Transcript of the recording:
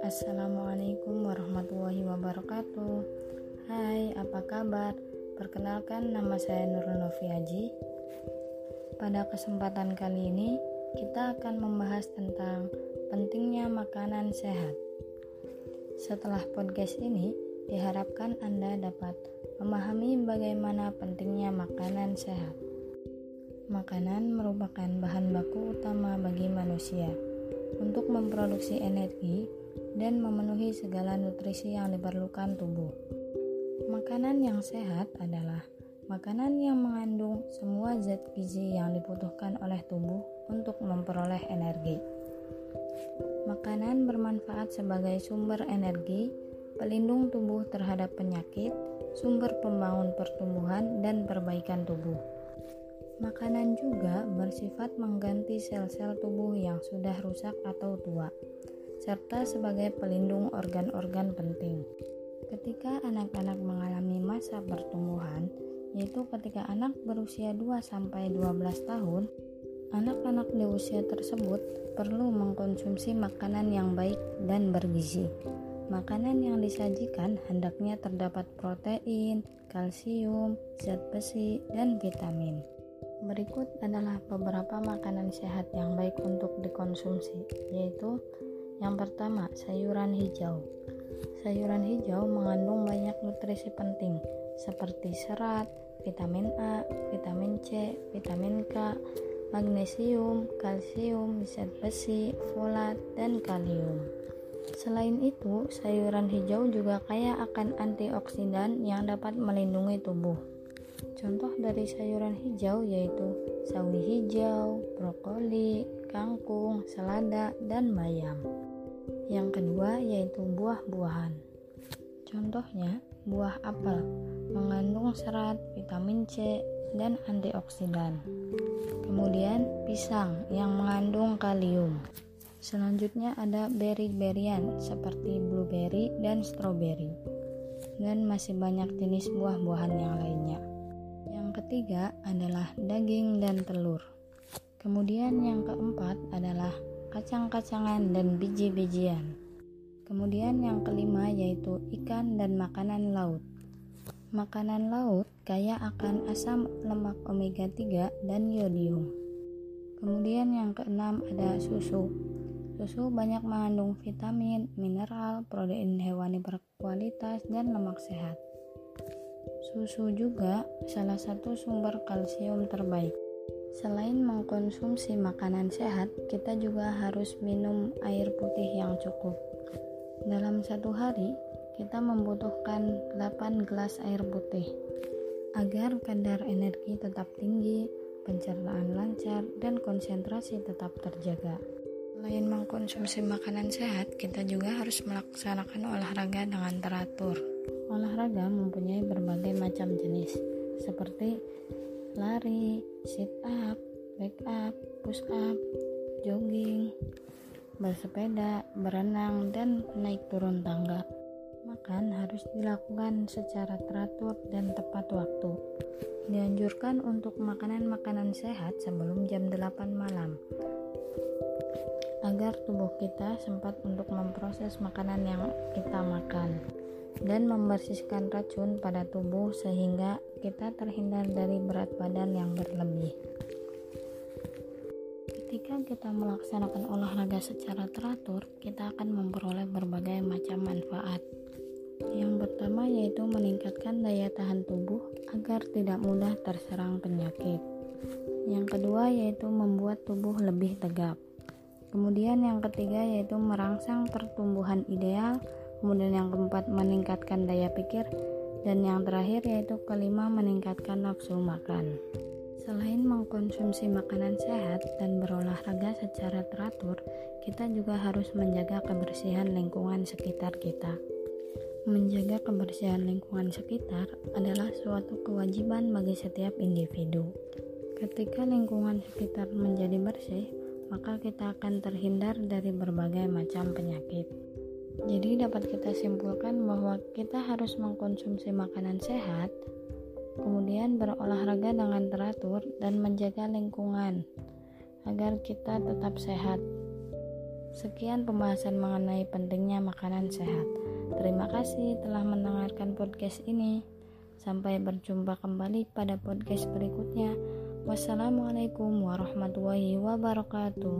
Assalamualaikum warahmatullahi wabarakatuh. Hai, apa kabar? Perkenalkan nama saya Nurul Noviaji Pada kesempatan kali ini kita akan membahas tentang pentingnya makanan sehat. Setelah podcast ini diharapkan Anda dapat memahami bagaimana pentingnya makanan sehat Makanan merupakan bahan baku utama bagi manusia untuk memproduksi energi dan memenuhi segala nutrisi yang diperlukan tubuh. Makanan yang sehat adalah makanan yang mengandung semua zat gizi yang dibutuhkan oleh tubuh untuk memperoleh energi. Makanan bermanfaat sebagai sumber energi, pelindung tubuh terhadap penyakit, sumber pembangun pertumbuhan dan perbaikan tubuh. Makanan juga bersifat mengganti sel-sel tubuh yang sudah rusak atau tua, serta sebagai pelindung organ-organ penting. Ketika anak-anak mengalami masa pertumbuhan, yaitu ketika anak berusia 2-12 tahun, anak-anak di usia tersebut perlu mengkonsumsi makanan yang baik dan bergizi. Makanan yang disajikan hendaknya terdapat protein, kalsium, zat besi, dan vitamin. Berikut adalah beberapa makanan sehat yang baik untuk dikonsumsi, yaitu yang pertama, sayuran hijau. Sayuran hijau mengandung banyak nutrisi penting seperti serat, vitamin A, vitamin C, vitamin K, magnesium, kalsium, zat besi, folat, dan kalium. Selain itu, sayuran hijau juga kaya akan antioksidan yang dapat melindungi tubuh. Contoh dari sayuran hijau yaitu sawi hijau, brokoli, kangkung, selada, dan bayam. Yang kedua yaitu buah-buahan. Contohnya, buah apel mengandung serat, vitamin C, dan antioksidan. Kemudian, pisang yang mengandung kalium. Selanjutnya ada beri-berian seperti blueberry dan strawberry. Dan masih banyak jenis buah-buahan yang lainnya ketiga adalah daging dan telur. Kemudian yang keempat adalah kacang-kacangan dan biji-bijian. Kemudian yang kelima yaitu ikan dan makanan laut. Makanan laut kaya akan asam lemak omega 3 dan yodium. Kemudian yang keenam ada susu. Susu banyak mengandung vitamin, mineral, protein hewani berkualitas, dan lemak sehat. Susu juga salah satu sumber kalsium terbaik. Selain mengkonsumsi makanan sehat, kita juga harus minum air putih yang cukup. Dalam satu hari, kita membutuhkan 8 gelas air putih agar kadar energi tetap tinggi, pencernaan lancar, dan konsentrasi tetap terjaga. Selain mengkonsumsi makanan sehat, kita juga harus melaksanakan olahraga dengan teratur. Olahraga mempunyai berbagai macam jenis, seperti lari, sit up, back up, push up, jogging, bersepeda, berenang, dan naik turun tangga. Makan harus dilakukan secara teratur dan tepat waktu. Dianjurkan untuk makanan-makanan sehat sebelum jam 8 malam agar tubuh kita sempat untuk memproses makanan yang kita makan dan membersihkan racun pada tubuh sehingga kita terhindar dari berat badan yang berlebih. Ketika kita melaksanakan olahraga secara teratur, kita akan memperoleh berbagai macam manfaat. Yang pertama yaitu meningkatkan daya tahan tubuh agar tidak mudah terserang penyakit. Yang kedua yaitu membuat tubuh lebih tegap. Kemudian yang ketiga yaitu merangsang pertumbuhan ideal kemudian yang keempat meningkatkan daya pikir. Dan yang terakhir yaitu kelima meningkatkan nafsu makan. Selain mengkonsumsi makanan sehat dan berolahraga secara teratur kita juga harus menjaga kebersihan lingkungan sekitar kita. Menjaga kebersihan lingkungan sekitar adalah suatu kewajiban bagi setiap individu. Ketika lingkungan sekitar menjadi bersih maka kita akan terhindar dari berbagai macam penyakit. Jadi dapat kita simpulkan bahwa kita harus mengkonsumsi makanan sehat, kemudian berolahraga dengan teratur dan menjaga lingkungan agar kita tetap sehat. Sekian pembahasan mengenai pentingnya makanan sehat. Terima kasih telah mendengarkan podcast ini. Sampai berjumpa kembali pada podcast berikutnya. Wassalamualaikum warahmatullahi wabarakatuh.